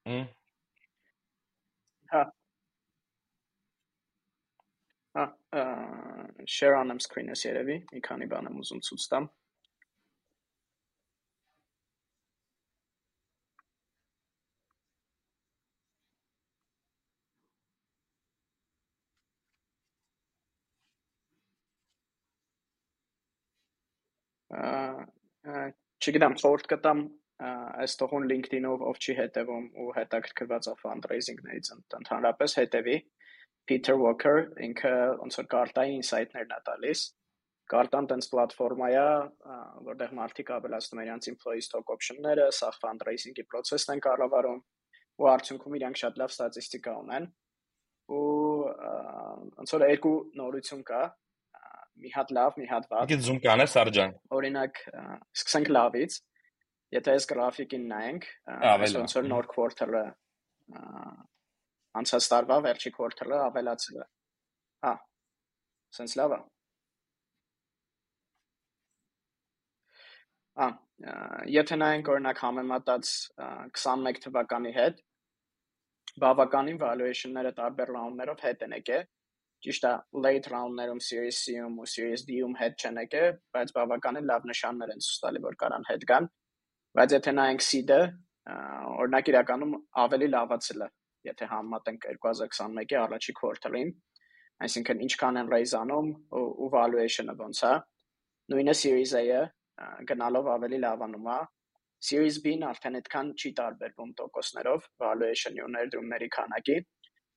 Հա։ Հա, share on screen-ս երևի, մի քանի բան եմ ուզում ցույց տամ։ չգիտեմ, խորտ կտամ այս տողուն LinkedIn-ով ով չի հետևում ու հետաքրքրված է fundraising-ներից ընդհանրապես հետևի Peter Walker ինքը ոնց որ կարտայի ինսայթներն է տալիս կարտան տենց պլատֆորմա է որտեղ մարդիկ ավելացնում են իրենց employee stock option-ները, սա fundraising-ի process-ն են կառավարում ու արդյունքում իրանք շատ լավ ստատիստիկա ունեն ու ոնց որ երկու նորություն կա մի հատ լավ, մի հատ վատ։ Գիտ zoom կանես Սարջան։ Օրինակ, սկսենք լավից։ Եթե այս գրաֆիկին նայենք, ոնց որ նոր quarter-ը անցած տարվա վերջի quarter-ը ավելացել է։ Հա։ Սենց լավ է։ Ա, եթե նայենք օրինակ համեմատած 21 թվականի հետ, բավականին valuation-ները տարբեր round-ներով հետ են եկել ճիշտ է late round-ներում Series C-ում ու Series D-ում հետ չեն եկել, բայց բավականին լավ նշաններ են ցույց տալի, որ կարան հետ գան։ Բայց եթե նայենք seed-ը, օրինակ իրականում ավելի լավացել է, եթե համեմատենք 2021-ի առաջի quarter-ին, այսինքն ինչքան են raise անում ու, valuation-ը ոնց է։ Նույնը Series A-ը գնալով ավելի լավանում է։ Series B-ն արդեն այդքան չի տարբերվում տոկոսներով valuation-ի ու ներդրումների քանակի,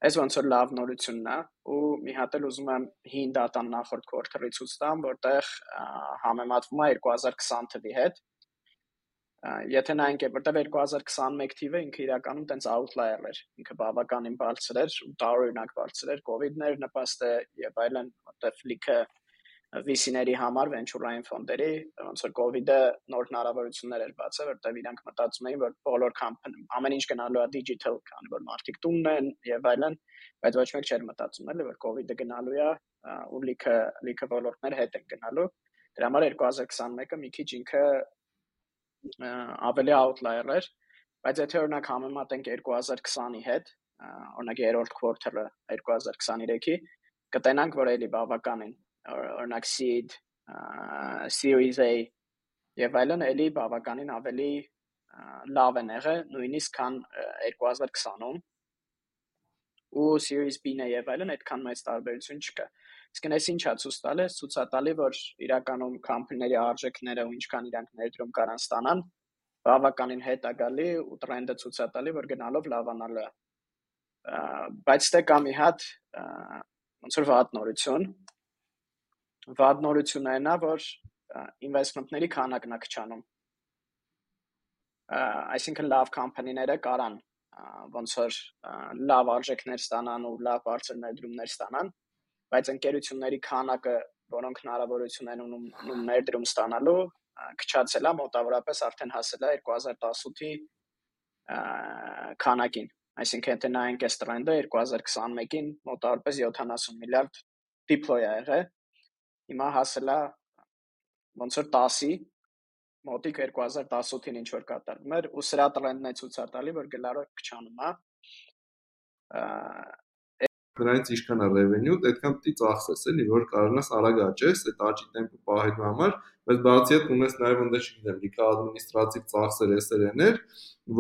Այս ոնց որ լավ նորությունն է ու մի հատ էլ ուզում եմ հին դատան նախորդ quarter-ի ցույց տամ, որտեղ համեմատվում է 2020 թվի հետ։ Եթե նայենք, որտեղ 2021 թիվը ինքը իրականում տենց outlier էր, ինքը բավականին բարձր էր, տարօրինակ բարձր էր, COVID-ներ նպաստ է եւ այլն, որտեղ լիքը VC-ների համար venture-ային ֆոնդերի ոնց որ COVID-ը նոր հնարավորություններ էր բացել, որտեղ իրանք մտածում էին, որ բոլոր company ամեն ինչ գնալու է digital, քանի որ մարդիկ տունն են եւ այլն, բայց ոչ մեկ չէր մտածում էլի, որ COVID-ը գնալու է ու լիքը լիքը ոլորտներ հետ են գնալու։ Դրա համար 2021-ը մի քիչ ինքը ավելի outlier էր, բայց եթե օրինակ համեմատենք 2020-ի հետ, օրինակ երրորդ quarter-ը 2023-ի, կտենանք, որ էլի բավականին օրինակ seed, series A եւ այլն էլի բավականին ավելի լավ են եղել նույնիսկ քան 2020-ում ու series B-ն եւ այլն այդքան մեծ տարբերություն չկա։ Իսկ այս ինչա ցույց տալի, ցույց է տալի, որ իրականում կամփանիների արժեքները ու ինչքան իրանք ներդրում կարան ստանան, բավականին հետ է գալի ու տրենդը ցույց է տալի, որ գնալով լավանալու է։ Բայց դե կա մի հատ ոնց որ վատ նորություն, վատ նորությունը այն է, որ investment-ների քանակն է քչանում։ Այսինքն լավ կամփանիները կարան ոնց որ լավ արժեքներ ստանան ու լավ բարձր ներդրումներ ստանան, բայց ընկերությունների քանակը, որոնք հնարավորություն են ունում ներդրում ստանալու, քչացել է մոտավորապես արդեն հասել է 2018-ի քանակին։ Այսինքն եթե նայենք այս տրենդը 2021-ին մոտավորապես 70 միլիարդ deploy ա եղել հիմա հասել է ոնց որ 10-ի մոտիկ 2018-ին ինչ որ կատարվում էր ու սրա տրենդն է ցույց տալի որ գլարը քչանում է դրանից ինչքան է revenue, այդքան պիտի ծախսես, էլի, որ կարողանաս արագ աճես այդ աճի տեմպը պահելու համար, բայց բացի այդ ունես նաև ընդ չգիտեմ, լիքը ադմինիստրատիվ ծախսեր, SRN-եր,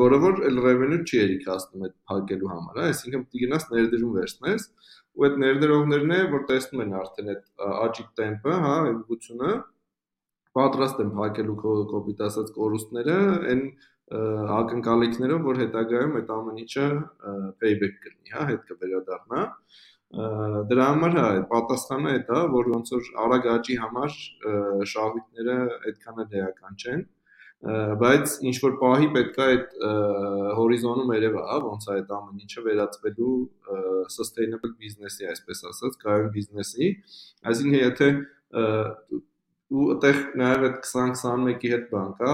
որը որ էլ revenue չի երիքացնում այդ փակելու համար, հա, այսինքն պիտի գնաս ներդրում վերցնես, ու այդ ներդրողներն է, որ տեսնում են արդեն այդ աճի տեմպը, հա, ուղղությունը պատրաստ են փակելու կոպիտ ասած կորուստները, այն ակնկալիքներով, որ հետագայում այդ ամեն ինչը payback կլինի, հա, հետ կվերադառնա։ Դրա համար հա, պատասխանը է դա, որ ոնց որ արագ աճի համար շահույթները այդքան էլ էական չեն բայց ինչ որ պահի պետքա այդ հորիզոնում երևա, հա, ոնց է այդ ամեն ինչը վերածվելու sustainable business-ի, այսպես ասած, կայուն բիզնեսի, այսինքն եթե ու այդտեղ նաև այդ 2021-ի հետ բան կա,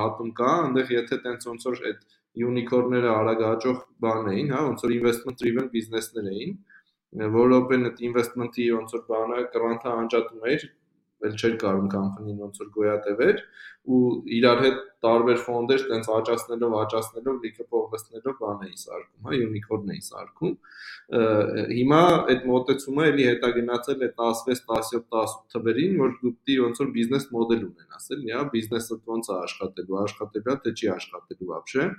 հատում կա, այնտեղ եթե տենց ոնց որ այդ unicorn-ները արագ աճող բան էին, հա, ոնց որ investment driven business-ներ էին, որովհետեւ այդ investment-ի ոնց որ բանը grant-ը անջատում էր էլ չէր կարում կամփանին ոնց որ գոյատևեր ու իրար հետ տարբեր ֆոնդեր տենց աճացնելով, աճացնելով, լիքը փողոցներով բան էին սարքում, հա, յունիկորն էին սարքում։ Հիմա այդ մոտեցումը էլի հետագնացել է 16, 17, 18 թվերին, որ դու պիտի ոնց որ բիզնես մոդել ունենաս, էլի, հա, բիզնեսը ոնց է աշխատելու, աշխատելու է թե չի աշխատելու вообще։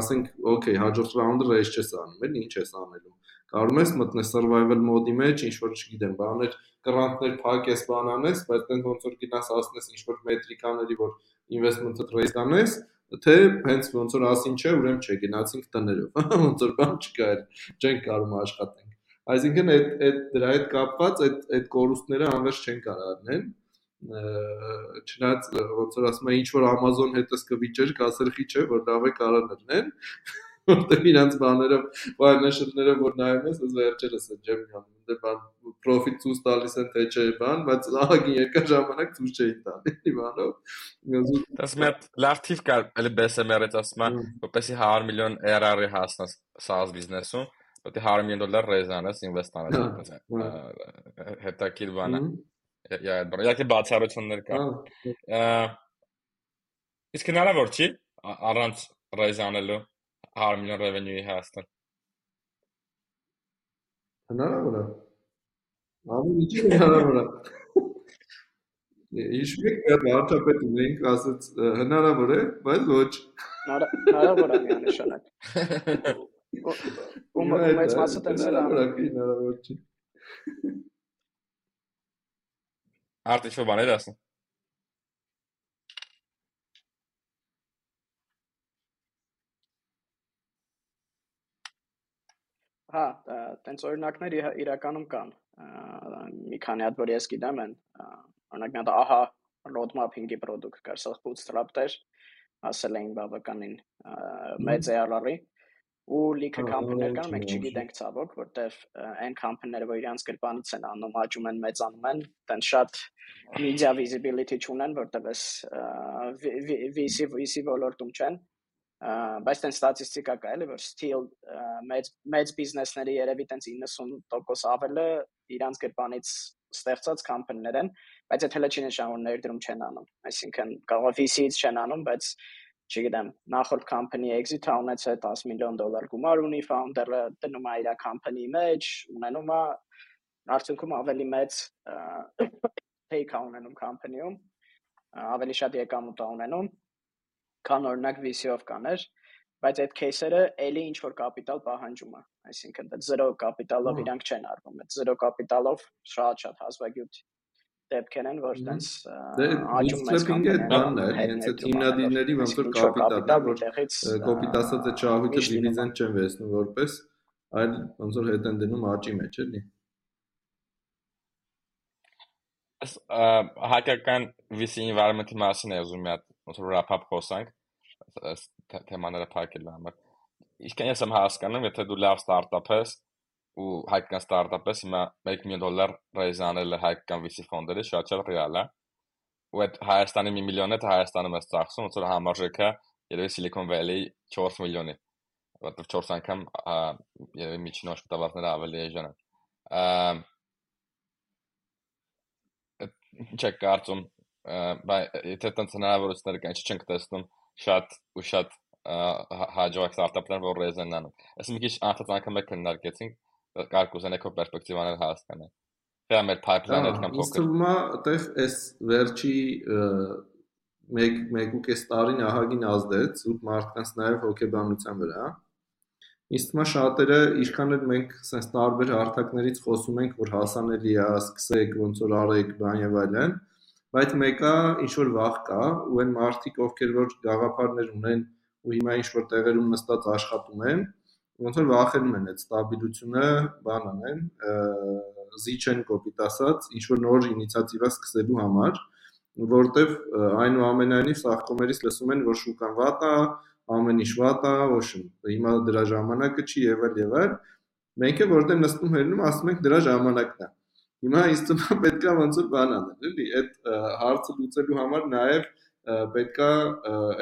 Ասենք, օքեյ, հաջորդ ռաունդը ռեյս չես անում, էլի, ինչ ես անելու կարող ես մտնես survival մոդի մեջ, ինչ որ չգիտեմ, բաներ, կրանտներ փակես, բան անես, բայց տենց ոնց որ գնաս ասնես ինչ որ մետրիկաների, որ investment-ը raise անես, թե հենց ոնց որ ասին չէ, ուրեմն չէ, գնացինք տներով, ոնց որ բան չկա, չենք կարող աշխատենք։ Այսինքն այդ այդ դրա հետ կապված այդ այդ կորուստները անվերջ չեն կարող առնել չնայած ոնց որ ասում է ինչ որ Amazon հետս կվիճեր, կասերխի չէ, որ լավ է կարող լրնեն, որտեղ իրանց բաներով, վայրնաշրներով որ նայում ես, ես վերջերս եմ ջեմ անում, դե բան պրոֆիտ ցույց տալիս են թե չէ բան, բայց ահագին երկար ժամանակ ցույց չէին տալի Das met լավ թիվ կար, էլի BSMR-ից ասում եմ, որպեսի 100 միլիոն ARR-ի հասնես SaaS բիզնեսում, պետք է 100 միլիոն դոլար ռեյզ անես, ինվեստ անես։ Հետաքրքիր բան է։ Յա, բրոյակի բացառություններ կան։ Իսկ հնարավոր չի առանց ռեյզ անելու 100 միլիոն revenue-ի հասնել։ Հնարավոր է։ Ամեն ինչի հնարավոր է։ Հիշում եք այդ վարչապետ ունենք ասաց հնարավոր է, բայց ոչ։ Հնարավոր է միանշանակ։ Ու մեծ մասը տենց է հնարավոր չի։ Արդ ինչ-որ բաներ ասում։ Հա, տենց օրինակներ իրականում կան։ Մի քանի հատ որ ես գիտեմ են, օրինակ մի հատ ահա roadmap-ինգի product կար, սա bootstrap-դեր, ասել էին բավականին մեծ ARR-ի ու լիքը կամպանիներ կան, մենք չգիտենք ցավոք, որտեվ այն կամպանիները, որ իրանց գրպանից են անում, աճում են, մեծանում են, տենց շատ media visibility չունեն, որտեվ էս VC VC ոլորտում չեն, բայց տեն ստատիստիկա կա էլի որ still մեծ մեծ բիզնեսների երևի տենց 90% ավելը իրանց գրպանից ստեղծած կամպանիներ են բայց այդ հələ չի նշանակում ներդրում չեն անում այսինքն կարող է VC-ից չեն անում բայց չգիտեմ նախորդ company exit ունեցել 10 միլիոն դոլար գումար ունի founder-ը դնում է իր company մեջ ունենում է արդյունքում ավելի մեծ take ունենում company-ում ավելի շատ եկամուտ ունենում քան օրինակ VC-ով կաներ, բայց այդ кейսերը ելի ինչ որ կապիտալ պահանջում է, այսինքն դա 0 կապիտալով իրանք չեն արվում, այդ 0 կապիտալով շատ-շատ հազվագյուտ դեպքեր են, որ տենց դե, աճում է սլեփինգը դանն է, հենց այդ հիմնադիրների ոնց որ կապիտալը որտեղից կոպիտ ասած է չահույքը դիվիդենդ չեն վերցնում որպես այլ ոնց որ հետ են դնում աճի մեջ, էլի։ Հակական VC environment-ի մասին է ուզում մի հատ ոնց որ wrap-up խոսանք թեմաները փակելու համար։ Իսկ ես եմ հասկանում, եթե դու լավ ստարտափ ես ու հայկական ստարտափ ես, հիմա 1 միլիոն դոլար raise անել է հայկական VC ֆոնդերը, շատ-շատ ռեալ է։ Ու այդ Հայաստանի 1 միլիոնը թե Հայաստանում ես ծախսում, ոնց որ համարժեքը երևի Silicon Valley 4 միլիոնի, որտեղ 4 անգամ երևի միջին աշխատավարձները ավելի էժան են։ Ինչ է կարծում, բայց եթե տենց հնարավորություններ կան, չենք տեսնում շատ ու շատ հաջող ստարտափներ, որ ռեզեն անում։ Այս մի քիչ անդադ անգամ եք քննարկեցինք, կար կուզենեք քո պերսպեկտիվաներ հասկանալ։ Դա մեր pipeline-ը այդքան փոքր։ Իսկ է, այդտեղ այս վերջի 1-1.5 տարին ահագին ազդեց ու մարդկանց նաև հոգեբանության վրա։ Իսկ է շատերը ինչքան էլ մենք sense տարբեր հարթակներից խոսում ենք, որ հասանելի է, սկսեք, ոնց որ արեք, բան եւ այլն, բայց մեկը ինչ որ վախ կա ու այն մարդիկ ովքեր որ գաղափարներ ունեն ու հիմա ինչ որ տեղերում նստած աշխատում են ոնց որ վախենում են այդ ստաբիլությունը բան անեն զիջեն կոպիտ ասած ինչ որ նոր ինիցիատիվա սկսելու համար որտեվ այնուամենայնիվ սախկոմերից լսում են որ շուկան վատ է ամեն ինչ վատ է ոչմ հիմա դրա ժամանակը չի եւ այլ մենք է որտեղ նստում հերնում ասում ենք դրա ժամանակն է Հիմա ինձ թվում է պետքա ոնց որ բան անել, էլի, այդ հարցը լուծելու համար նաև պետքա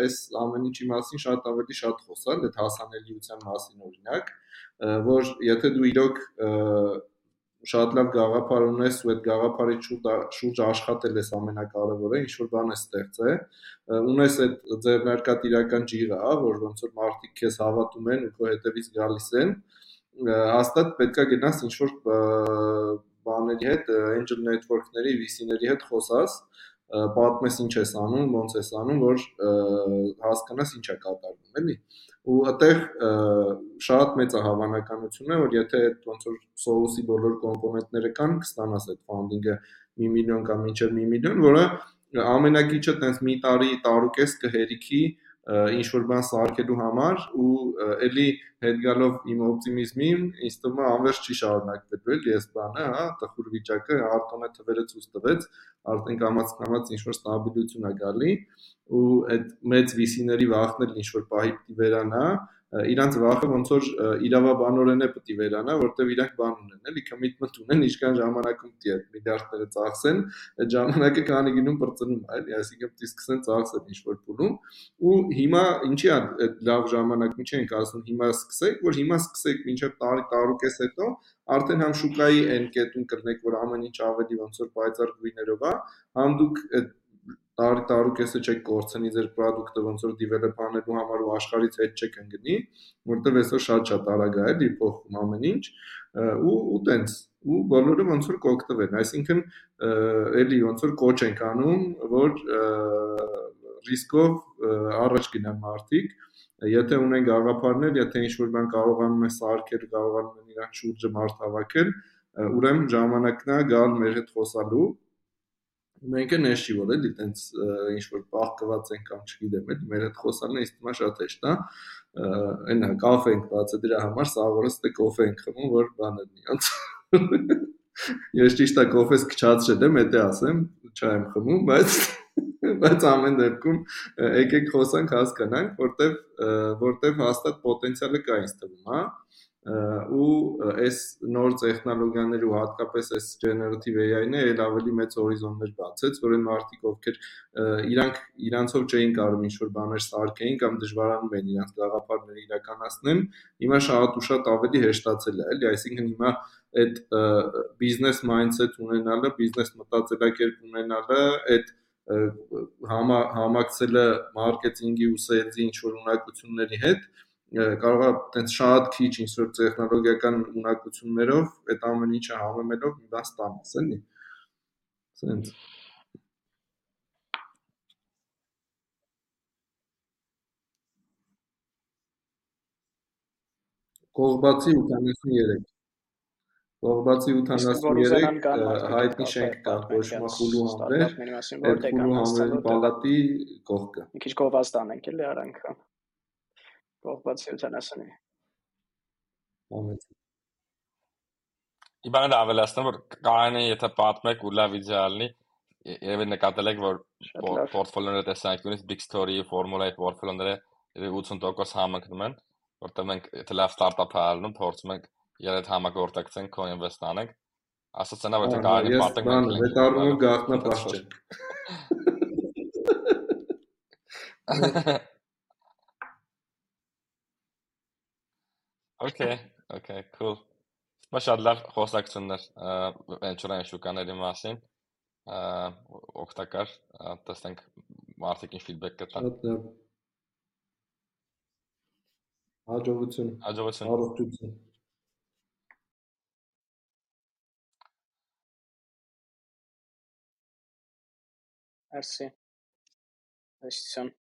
այս ամեն ինչի մասին շատ ավելի շատ խոսալ, այդ հասանելիության մասին օրինակ, որ եթե դու իրոք շատ լավ գաղափար ունես ու այդ գաղափարի շուրջ աշխատել ես ամենակարևորը, ինչ որ բան է ստեղծել, ունես այդ ձեռնարկատիրական ջիղը, հա, որ ոնց որ մարդիկ քեզ հավատում են ու քո հետևից գալիս են, հաստատ պետքա գնաս ինչ որ բաների հետ, angel network-ների, VC-ների հետ խոսաս, պատմես ինչ ես անում, ոնց ես անում, որ հասկանաս ինչ է կատարվում, էլի ու այդտեղ շատ մեծ է հավանականությունը, որ եթե այդ ոնց որ սոուսի բոլոր կոմպոնենտները կան, կստանաս այդ ֆանդինգը 1 միլիոն կամ մինչև 1 միլիոն, որը ամենակիչը տենց մի տարի, տարուկես կհերիքի ինչ որ բան սարքելու համար ու ելի հետ գալով իմ օպտիմիզմին ինձ թվում է անverջ չի շարունակվելու էլի այս բանը, հա, տխուր վիճակը արտոնը թվերը ցույց տվեց, արդեն կամած կամած ինչ որ ստաբիլություն է գալի ու այդ մեծ VC-ների վախն էլ ինչ որ պահի պիտի վերանա, իրանց վախը ոնց որ իրավաբանորեն է պետք է վերանա, որտեվ իրանք բան ունեն, էլի commitment ունեն, ինչքան ժամանակում պետք է միլիարդները ծախսեն, այդ ժամանակը կանի գնում բրծնում էլի, այսինքն պետք է սկսեն ծախսել ինչ որ փուլում։ Ու հիմա ինչի է լավ ժամանակ, ինչի ենք ասում, հիմա սկսեք, որ հիմա սկսեք մինչև տարի տարուկես հետո արդեն համ շուկայի այն կետում կլնեք, որ ամեն ինչ ավելի ոնց որ պայծառ գույներով է, համ դուք այդ տարի տարուկեսը չեք կորցնի ձեր product-ը ոնց որ develop անելու համար ու աշխարհից հետ չեք ընկնի, որտեվ այսօր շատ-շատ արագ է էլի փոխվում ամեն ինչ ու ու տենց ու բոլորը ոնց որ կօգտվեն, այսինքն էլի ոնց որ կոչ ենք անում, որ ռիսկով առաջ գնան մարդիկ, եթե ունեն գաղափարներ, եթե ինչ-որ բան կարողանում են սարքել, կարողանում են իրանք շուրջը մարդ հավաքել, ուրեմն ժամանակն է գալ մեր հետ խոսալու մենք էլ էշի որ էլի տենց ինչ որ բաղկված ենք կամ չգիտեմ, էլի մեր հետ խոսալն է իստիմա շատ հեշտ է։ Այնա կաֆե ենք բացը դրա համար, սաղորս դե կոֆե ենք խմում, որ բան լինի անց։ Ես ճիշտ է կոֆես քչացրել եմ, եթե ասեմ, չայ եմ խմում, բայց բայց ամեն դեպքում եկեք խոսանք հասկանանք, որտեվ որտեվ հաստատ պոտենցիալը կա ինձ թվում, հա ու այս նոր տեխնոլոգիաները ու հատկապես այս generative AI-ն է ել ավելի մեծ հորիզոններ բացեց, որ այն մարդիկ ովքեր իրանք իրանցով չէին կարող ինչ-որ բաներ սարքեին կամ դժվարանում էին իրանց գաղափարները իրականացնեն, հիմա շատ ու շատ ավելի հեշտացել է, էլի, այսինքն հիմա այդ բիզնես mindset ունենալը, բիզնես մտածելակերպ ունենալը, այդ համա համակցելը մարքեթինգի ու սեյլզի ինչ որ ունակությունների հետ կարող է այտենց շատ քիչ ինչ որ տեխնոլոգիական ունակություններով այդ ամեն ինչը համեմելով մի բան ստանաս, էլի։ Սենց Կողբացի 83 Կողբացի 83 հայտնի շենք կա է Խուլու համբեր, այդ Խուլու համբերի պալատի կողքը։ Մի քիչ Կովաստան ենք էլի արանքը։ Կողբացի 70-ի։ Ամեն Իբանը դա ավելացնեմ, որ կարան է եթե պատմեք ու լավ իդեալնի, երևի նկատել եք, որ պորտֆոլիոները տեսանկյունից Big Story-ի ֆորմուլայի պորտֆոլիոները 80% համընկնում են, որտեղ մենք եթե լավ ստարտափ հալնում, փորձում ենք երբ այդ համագործակցենք, co-invest անենք, ասած նա որ թե կարան պատմեք մենք վետարում գաղտնապահ Okay, okay, cool։ Շատ լավ խոսակցություններ venture-ային շուկաների մասին։ օգտակար, տեսնենք մարդիկ ինչ ֆիդբեք կտան։ Շատ լավ։ Հաջողություն։ Հաջողություն։ Առողջություն։ Merci։ Այսինքն